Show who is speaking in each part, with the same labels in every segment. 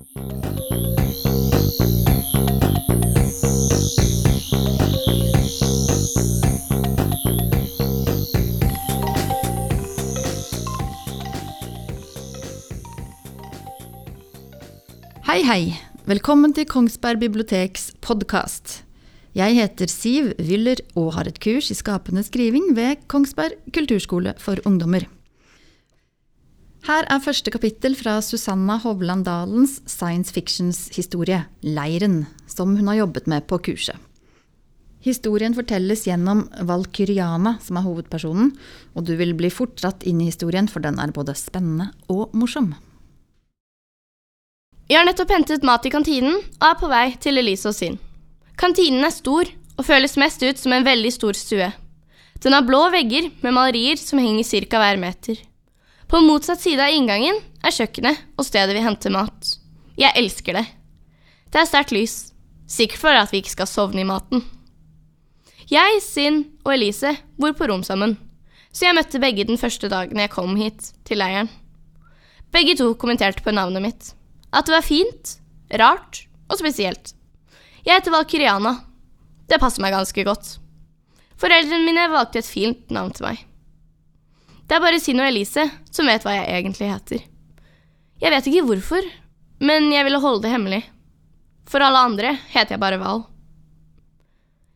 Speaker 1: Hei, hei. Velkommen til Kongsberg biblioteks podkast. Jeg heter Siv Wyller og har et kurs i skapende skriving ved Kongsberg kulturskole for ungdommer. Her er første kapittel fra Susanna Hovland Dalens science fictions-historie, 'Leiren', som hun har jobbet med på kurset. Historien fortelles gjennom Valkyriana, som er hovedpersonen, og du vil bli fort dratt inn i historien, for den er både spennende og morsom.
Speaker 2: Jeg har nettopp hentet mat i kantinen og er på vei til Elise og sin. Kantinen er stor og føles mest ut som en veldig stor stue. Den har blå vegger med malerier som henger ca. hver meter. På motsatt side av inngangen er kjøkkenet og stedet vi henter mat. Jeg elsker det. Det er sterkt lys, sikkert for at vi ikke skal sovne i maten. Jeg, Sinn og Elise bor på rom sammen, så jeg møtte begge den første dagen jeg kom hit, til leiren. Begge to kommenterte på navnet mitt. At det var fint, rart og spesielt. Jeg heter Valkyriana. Det passer meg ganske godt. Foreldrene mine valgte et fint navn til meg. Det er bare Sino Elise som vet hva jeg egentlig heter. Jeg vet ikke hvorfor, men jeg ville holde det hemmelig. For alle andre heter jeg bare Val.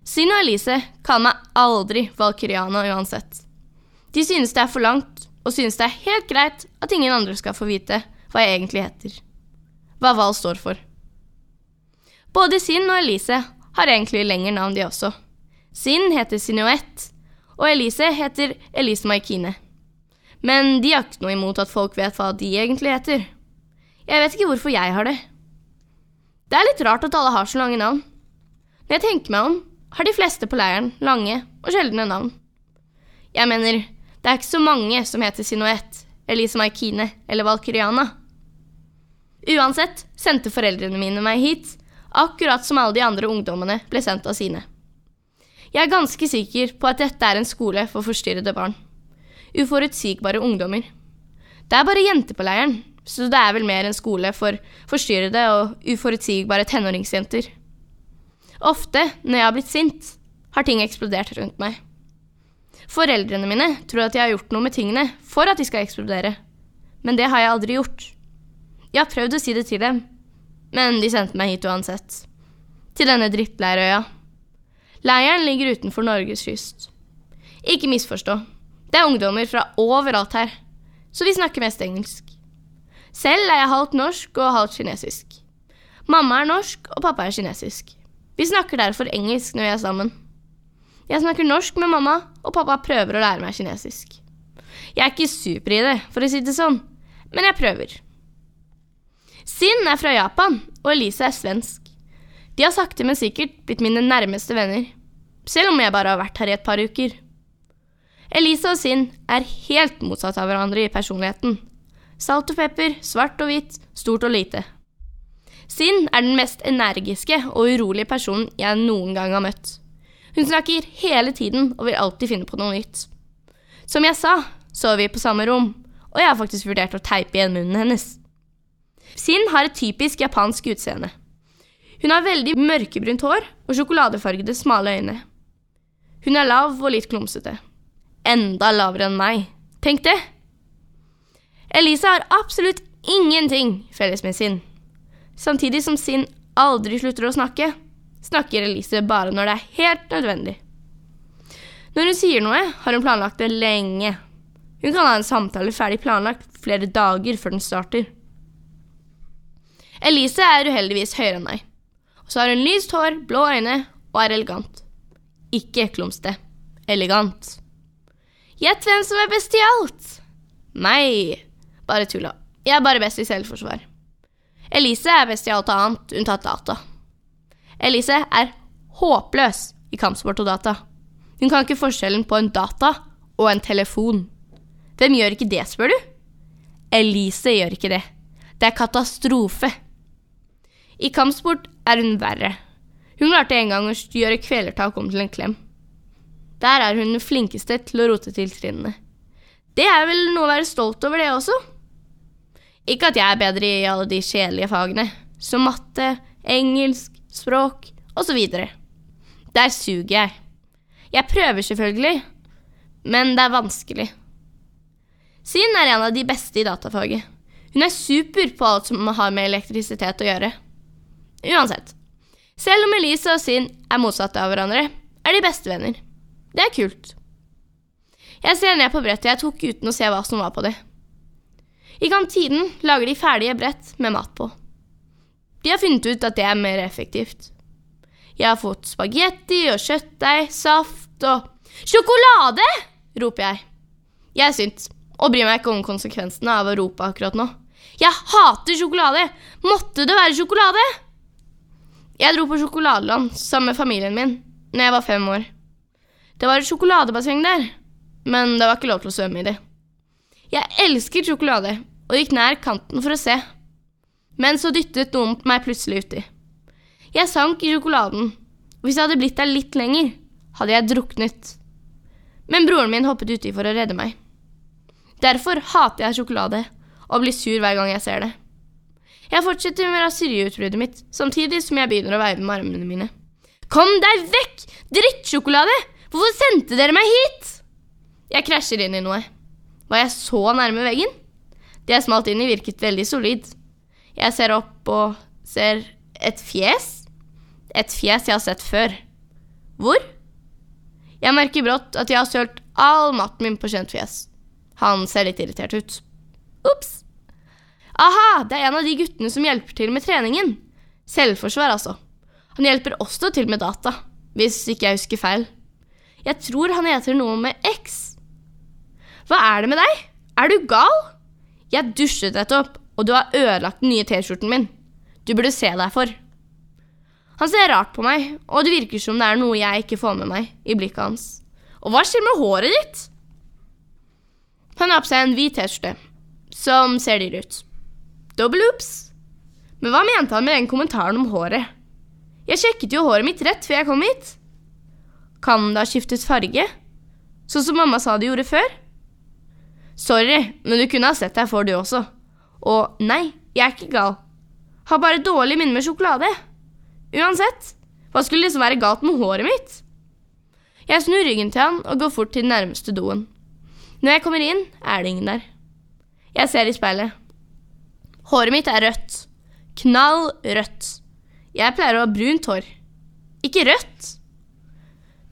Speaker 2: Sino Elise kaller meg aldri Valkyriana uansett. De synes det er for langt, og synes det er helt greit at ingen andre skal få vite hva jeg egentlig heter. Hva Val står for. Både Sin og Elise har egentlig lengre navn, de også. Sin heter Sinuett, og Elise heter Elise Maikine. Men de har ikke noe imot at folk vet hva de egentlig heter. Jeg vet ikke hvorfor jeg har det. Det er litt rart at alle har så lange navn. Når jeg tenker meg om, har de fleste på leiren lange og sjeldne navn. Jeg mener, det er ikke så mange som heter Sinoet, Elise Maikine eller Valkyriana. Uansett sendte foreldrene mine meg hit, akkurat som alle de andre ungdommene ble sendt av sine. Jeg er ganske sikker på at dette er en skole for forstyrrede barn. Uforutsigbare ungdommer. Det er bare jenter på leiren, så det er vel mer en skole for forstyrrede og uforutsigbare tenåringsjenter. Ofte, når jeg har blitt sint, har ting eksplodert rundt meg. Foreldrene mine tror at jeg har gjort noe med tingene for at de skal eksplodere, men det har jeg aldri gjort. Jeg har prøvd å si det til dem, men de sendte meg hit uansett. Til denne drittleirøya. Leiren ligger utenfor Norges kyst. Ikke misforstå, det er ungdommer fra overalt her, så vi snakker mest engelsk. Selv er jeg halvt norsk og halvt kinesisk. Mamma er norsk, og pappa er kinesisk. Vi snakker derfor engelsk når vi er sammen. Jeg snakker norsk med mamma, og pappa prøver å lære meg kinesisk. Jeg er ikke super i det, for å si det sånn, men jeg prøver. Sin er fra Japan, og Elise er svensk. De har sakte, men sikkert blitt mine nærmeste venner, selv om jeg bare har vært her i et par uker. Elise og Sinn er helt motsatt av hverandre i personligheten. Salt og pepper, svart og hvitt, stort og lite. Sinn er den mest energiske og urolige personen jeg noen gang har møtt. Hun snakker hele tiden og vil alltid finne på noe nytt. Som jeg sa, sover vi på samme rom, og jeg har faktisk vurdert å teipe igjen munnen hennes. Sinn har et typisk japansk utseende. Hun har veldig mørkebrunt hår og sjokoladefargede, smale øyne. Hun er lav og litt klumsete. Enda lavere enn meg. Tenk det! Elise har absolutt ingenting felles med Sinn. Samtidig som Sinn aldri slutter å snakke, snakker Elise bare når det er helt nødvendig. Når hun sier noe, har hun planlagt det lenge. Hun kan ha en samtale ferdig planlagt flere dager før den starter. Elise er uheldigvis høyere enn meg. Og så har hun lyst hår, blå øyne og er elegant. Ikke klumsete. Elegant. Gjett hvem som er best i alt? Meg. Bare tulla. Jeg er bare best i selvforsvar. Elise er best i alt annet, unntatt data. Elise er håpløs i kampsport og data. Hun kan ikke forskjellen på en data og en telefon. Hvem gjør ikke det, spør du? Elise gjør ikke det. Det er katastrofe. I kampsport er hun verre. Hun klarte en gang å gjøre kvelertak om til en klem. Der er hun den flinkeste til å rote til trinnene. Det er vel noe å være stolt over, det også? Ikke at jeg er bedre i alle de kjedelige fagene, som matte, engelsk, språk osv. Der suger jeg. Jeg prøver selvfølgelig, men det er vanskelig. Sin er en av de beste i datafaget. Hun er super på alt som har med elektrisitet å gjøre. Uansett. Selv om Elise og Sin er motsatte av hverandre, er de bestevenner. Det er kult. Jeg ser ned på brettet jeg tok uten å se hva som var på det. I kantinen lager de ferdige brett med mat på. De har funnet ut at det er mer effektivt. Jeg har fått spagetti og kjøttdeig, saft og Sjokolade! roper jeg. Jeg er sint og bryr meg ikke om konsekvensene av å rope akkurat nå. Jeg hater sjokolade! Måtte det være sjokolade? Jeg dro på sjokoladeland sammen med familien min når jeg var fem år. Det var et sjokoladebasseng der, men det var ikke lov til å svømme i det. Jeg elsket sjokolade og gikk nær kanten for å se, men så dyttet noen meg plutselig uti. Jeg sank i sjokoladen, og hvis jeg hadde blitt der litt lenger, hadde jeg druknet. Men broren min hoppet uti for å redde meg. Derfor hater jeg sjokolade og blir sur hver gang jeg ser det. Jeg fortsetter med raseriutbruddet mitt, samtidig som jeg begynner å veive med armene mine. Kom deg vekk! Drittsjokolade! Hvorfor sendte dere meg hit? Jeg krasjer inn i noe. Var jeg så nærme veggen? Det jeg smalt inn i, virket veldig solid. Jeg ser opp og ser et fjes. Et fjes jeg har sett før. Hvor? Jeg merker brått at jeg har sølt all maten min på kjent fjes. Han ser litt irritert ut. Ops. Aha, det er en av de guttene som hjelper til med treningen. Selvforsvar, altså. Han hjelper også til med data, hvis ikke jeg husker feil. Jeg tror han heter noe med X. Hva er det med deg? Er du gal? Jeg dusjet nettopp, og du har ødelagt den nye T-skjorten min. Du burde se deg for. Han ser rart på meg, og det virker som det er noe jeg ikke får med meg i blikket hans. Og hva skjer med håret ditt? Han har på seg en hvit T-skjorte, som ser dyr ut. Double oops. Men hva mente han med den kommentaren om håret? Jeg sjekket jo håret mitt rett før jeg kom hit. Kan det ha skiftet farge? Sånn som mamma sa det gjorde før? Sorry, men du kunne ha sett deg for, du også. Og nei, jeg er ikke gal. Har bare dårlig minne med sjokolade. Uansett, hva skulle liksom være galt med håret mitt? Jeg snur ryggen til han og går fort til den nærmeste doen. Når jeg kommer inn, er det ingen der. Jeg ser i speilet. Håret mitt er rødt. Knall rødt. Jeg pleier å ha brunt hår. Ikke rødt.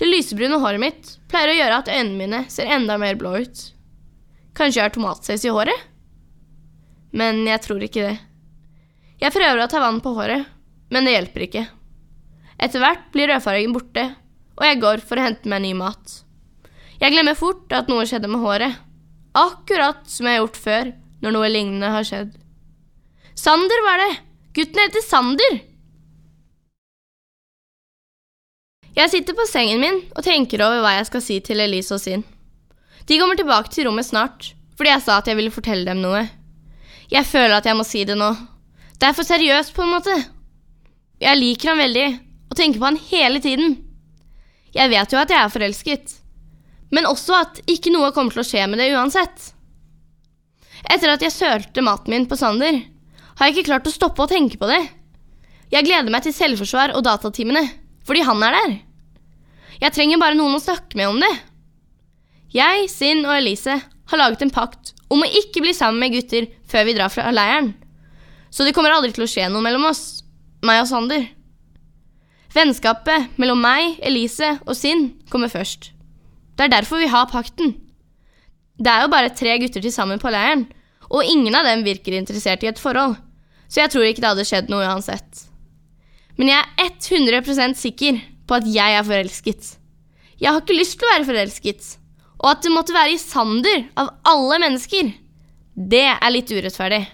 Speaker 2: Det lysebrune håret mitt pleier å gjøre at øynene mine ser enda mer blå ut. Kanskje jeg har tomatsaus i håret? Men jeg tror ikke det. Jeg prøver å ta vann på håret, men det hjelper ikke. Etter hvert blir rødfargen borte, og jeg går for å hente meg ny mat. Jeg glemmer fort at noe skjedde med håret, akkurat som jeg har gjort før når noe lignende har skjedd. Sander var det! Gutten heter Sander! Jeg sitter på sengen min og tenker over hva jeg skal si til Elise og Sin. De kommer tilbake til rommet snart, fordi jeg sa at jeg ville fortelle dem noe. Jeg føler at jeg må si det nå. Det er for seriøst, på en måte. Jeg liker han veldig, og tenker på han hele tiden. Jeg vet jo at jeg er forelsket, men også at ikke noe kommer til å skje med det uansett. Etter at jeg sølte maten min på Sander, har jeg ikke klart å stoppe å tenke på det. Jeg gleder meg til selvforsvar og datatimene, fordi han er der. Jeg trenger bare noen å snakke med om det. Jeg, Sinn og Elise har laget en pakt om å ikke bli sammen med gutter før vi drar fra leiren. Så det kommer aldri til å skje noe mellom oss, meg og Sander. Vennskapet mellom meg, Elise og Sinn kommer først. Det er derfor vi har pakten. Det er jo bare tre gutter til sammen på leiren, og ingen av dem virker interessert i et forhold, så jeg tror ikke det hadde skjedd noe uansett. Men jeg er 100% sikker på at jeg er forelsket. Jeg har ikke lyst til å være forelsket, og at det måtte være i Sander, av alle mennesker, det er litt urettferdig.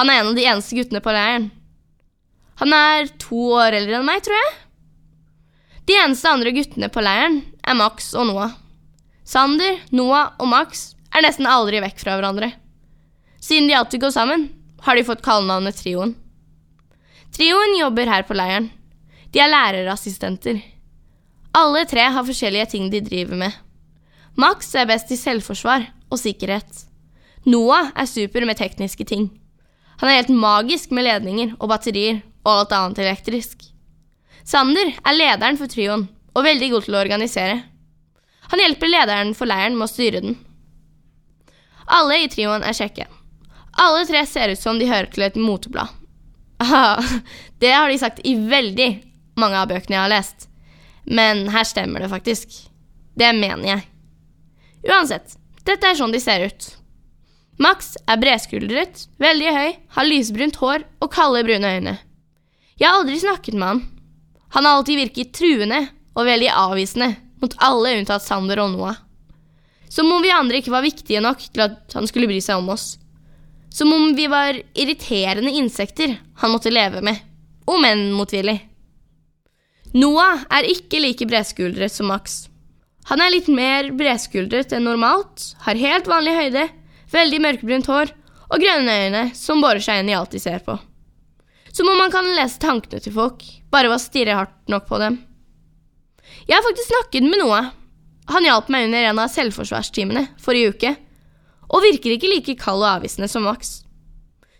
Speaker 2: Han er en av de eneste guttene på leiren. Han er to år eldre enn meg, tror jeg. De eneste andre guttene på leiren er Max og Noah. Sander, Noah og Max er nesten aldri vekk fra hverandre. Siden de alltid går sammen, har de fått kallenavnet Trioen. Trioen jobber her på leiren. De er lærerassistenter. Alle tre har forskjellige ting de driver med. Max er best i selvforsvar og sikkerhet. Noah er super med tekniske ting. Han er helt magisk med ledninger og batterier og alt annet elektrisk. Sander er lederen for trioen og veldig god til å organisere. Han hjelper lederen for leiren med å styre den. Alle i trioen er kjekke. Alle tre ser ut som de hører til et moteblad. Aha, det har de sagt i veldig mange av bøkene jeg har lest. Men her stemmer det faktisk. Det mener jeg. Uansett, dette er sånn de ser ut. Max er bredskuldret, veldig høy, har lysbrunt hår og kalde, brune øyne. Jeg har aldri snakket med han. Han har alltid virket truende og veldig avvisende mot alle unntatt Sander og Noah. Som om vi andre ikke var viktige nok til at han skulle bry seg om oss. Som om vi var irriterende insekter han måtte leve med, om enn motvillig. Noah er ikke like bredskuldret som Max. Han er litt mer bredskuldret enn normalt, har helt vanlig høyde, veldig mørkebrunt hår og grønne øyne som borer seg inn i alt de ser på. Som om man kan lese tankene til folk, bare ved å stirre hardt nok på dem. Jeg har faktisk snakket med Noah. Han hjalp meg under en av selvforsvarstimene forrige uke, og virker ikke like kald og avvisende som Max.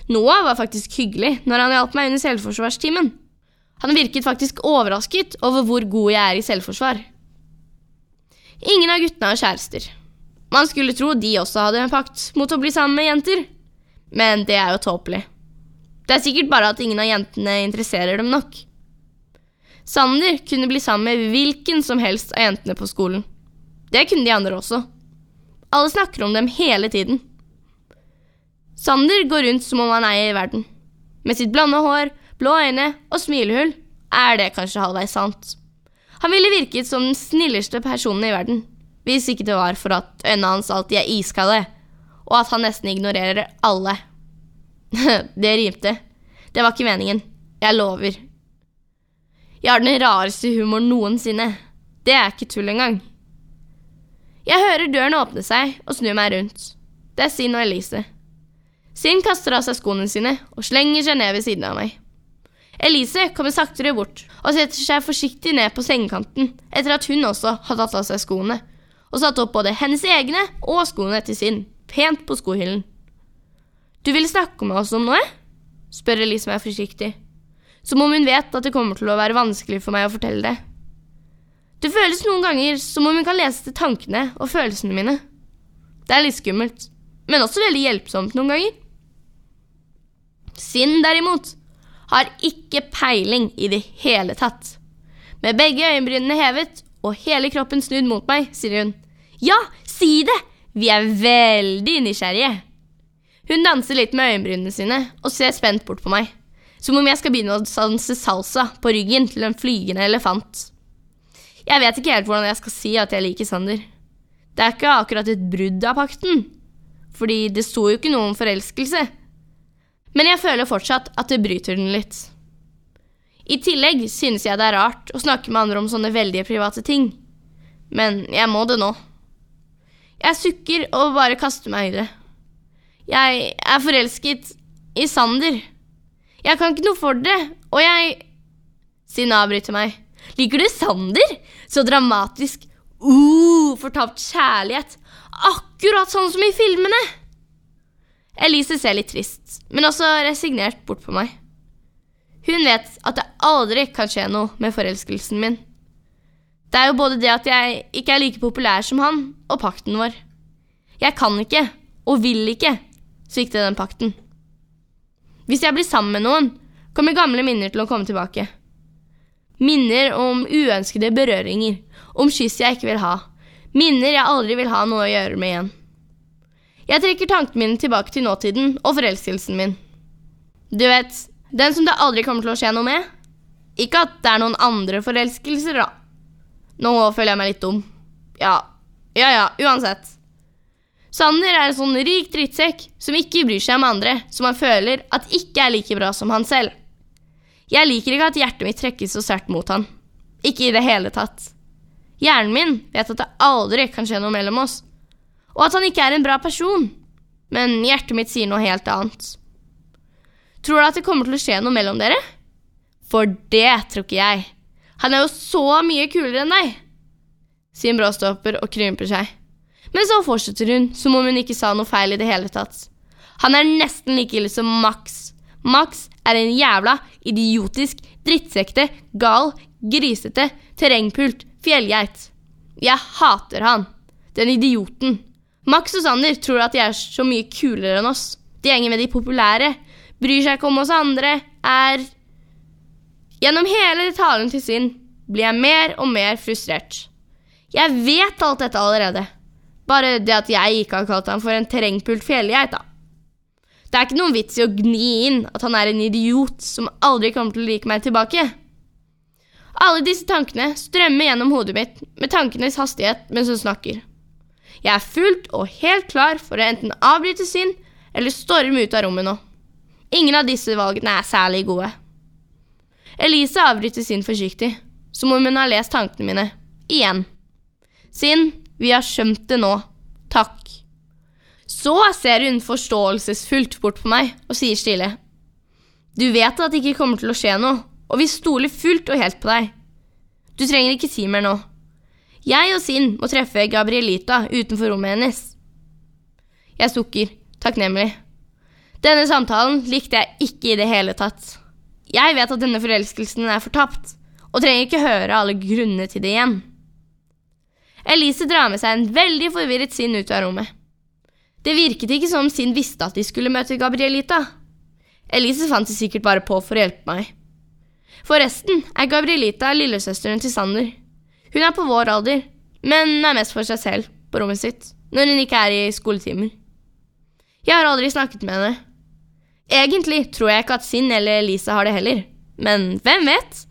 Speaker 2: Noah var faktisk hyggelig når han hjalp meg under selvforsvarstimen. Han virket faktisk overrasket over hvor god jeg er i selvforsvar. Ingen av guttene har kjærester. Man skulle tro de også hadde en pakt mot å bli sammen med jenter, men det er jo tåpelig. Det er sikkert bare at ingen av jentene interesserer dem nok. Sander kunne bli sammen med hvilken som helst av jentene på skolen. Det kunne de andre også. Alle snakker om dem hele tiden. Sander går rundt som om han eier verden. Med sitt blonde hår, blå øyne og smilehull er det kanskje halvveis sant. Han ville virket som den snilleste personen i verden, hvis ikke det var for at øynene hans alltid er iskalde, og at han nesten ignorerer alle. det rimte. Det var ikke meningen. Jeg lover. Jeg har den rareste humoren noensinne. Det er ikke tull engang. Jeg hører døren åpne seg og snur meg rundt. Det er Sinn og Elise. Sinn kaster av seg skoene sine og slenger seg ned ved siden av meg. Elise kommer saktere bort og setter seg forsiktig ned på sengekanten etter at hun også har tatt av seg skoene, og satt opp både hennes egne og skoene til sin, pent på skohyllen. Du vil snakke med oss om noe? spør Elise meg forsiktig, som om hun vet at det kommer til å være vanskelig for meg å fortelle det. Det føles noen ganger som om hun kan lese til tankene og følelsene mine. Det er litt skummelt, men også veldig hjelpsomt noen ganger. Sinn, derimot, har ikke peiling i det hele tatt. Med begge øyenbrynene hevet og hele kroppen snudd mot meg, sier hun. Ja, si det! Vi er veldig nysgjerrige. Hun danser litt med øyenbrynene sine og ser spent bort på meg, som om jeg skal begynne å danse salsa på ryggen til en flygende elefant. Jeg vet ikke helt hvordan jeg skal si at jeg liker Sander. Det er ikke akkurat et brudd av pakten, fordi det sto jo ikke noe om forelskelse. Men jeg føler fortsatt at det bryter den litt. I tillegg synes jeg det er rart å snakke med andre om sånne veldig private ting. Men jeg må det nå. Jeg sukker og bare kaster meg i det. Jeg er forelsket i Sander. Jeg kan ikke noe for det, og jeg Siden avbryter meg. Liker du Sander? Så dramatisk. Uh, fortapt kjærlighet. Akkurat sånn som i filmene. Elise ser litt trist, men også resignert bort på meg. Hun vet at det aldri kan skje noe med forelskelsen min. Det er jo både det at jeg ikke er like populær som han, og pakten vår. Jeg kan ikke, og vil ikke, svikte den pakten. Hvis jeg blir sammen med noen, kommer gamle minner til å komme tilbake. Minner om uønskede berøringer, om kyss jeg ikke vil ha, minner jeg aldri vil ha noe å gjøre med igjen. Jeg trekker tankene mine tilbake til nåtiden og forelskelsen min. Du vet, den som det aldri kommer til å skje noe med. Ikke at det er noen andre forelskelser, da. Nå føler jeg meg litt dum. Ja, ja ja, uansett. Sander er en sånn rik drittsekk som ikke bryr seg om andre, som han føler at ikke er like bra som han selv. Jeg liker ikke at hjertet mitt trekkes så sterkt mot han. Ikke i det hele tatt. Hjernen min vet at det aldri kan skje noe mellom oss, og at han ikke er en bra person. Men hjertet mitt sier noe helt annet. Tror du at det kommer til å skje noe mellom dere? For det tror ikke jeg. Han er jo så mye kulere enn deg. Sier bråstopper og krymper seg. Men så fortsetter hun som om hun ikke sa noe feil i det hele tatt. Han er nesten like ille som Max. Max er en jævla idiotisk, drittsekte, gal, grisete, terrengpult fjellgeit. Jeg hater han. Den idioten. Max og Sander tror at de er så mye kulere enn oss. De henger med de populære, bryr seg ikke om oss andre, er Gjennom hele talen til sin blir jeg mer og mer frustrert. Jeg vet alt dette allerede. Bare det at jeg ikke har kalt ham for en terrengpult fjellgeit, da. Det er ikke noen vits i å gni inn at han er en idiot som aldri kommer til å like meg tilbake. Alle disse tankene strømmer gjennom hodet mitt med tankenes hastighet mens hun snakker. Jeg er fullt og helt klar for å enten avbryte sin eller storme ut av rommet nå. Ingen av disse valgene er særlig gode. Elise avbryter sin forsiktig, som om hun har lest tankene mine. Igjen. Sinn, vi har skjønt det nå. Takk. Så ser hun forståelsesfullt bort på meg og sier stille. Du vet at det ikke kommer til å skje noe, og vi stoler fullt og helt på deg. Du trenger ikke si mer nå. Jeg og Sinn må treffe Gabrielita utenfor rommet hennes. Jeg sukker, takknemlig. Denne samtalen likte jeg ikke i det hele tatt. Jeg vet at denne forelskelsen er fortapt, og trenger ikke høre alle grunnene til det igjen. Elise drar med seg en veldig forvirret Sinn ut av rommet. Det virket ikke som Sinn visste at de skulle møte Gabrielita. Elise fant det sikkert bare på for å hjelpe meg. Forresten er Gabrielita lillesøsteren til Sander. Hun er på vår alder, men er mest for seg selv på rommet sitt når hun ikke er i skoletimer. Jeg har aldri snakket med henne. Egentlig tror jeg ikke at Sinn eller Elise har det heller, men hvem vet?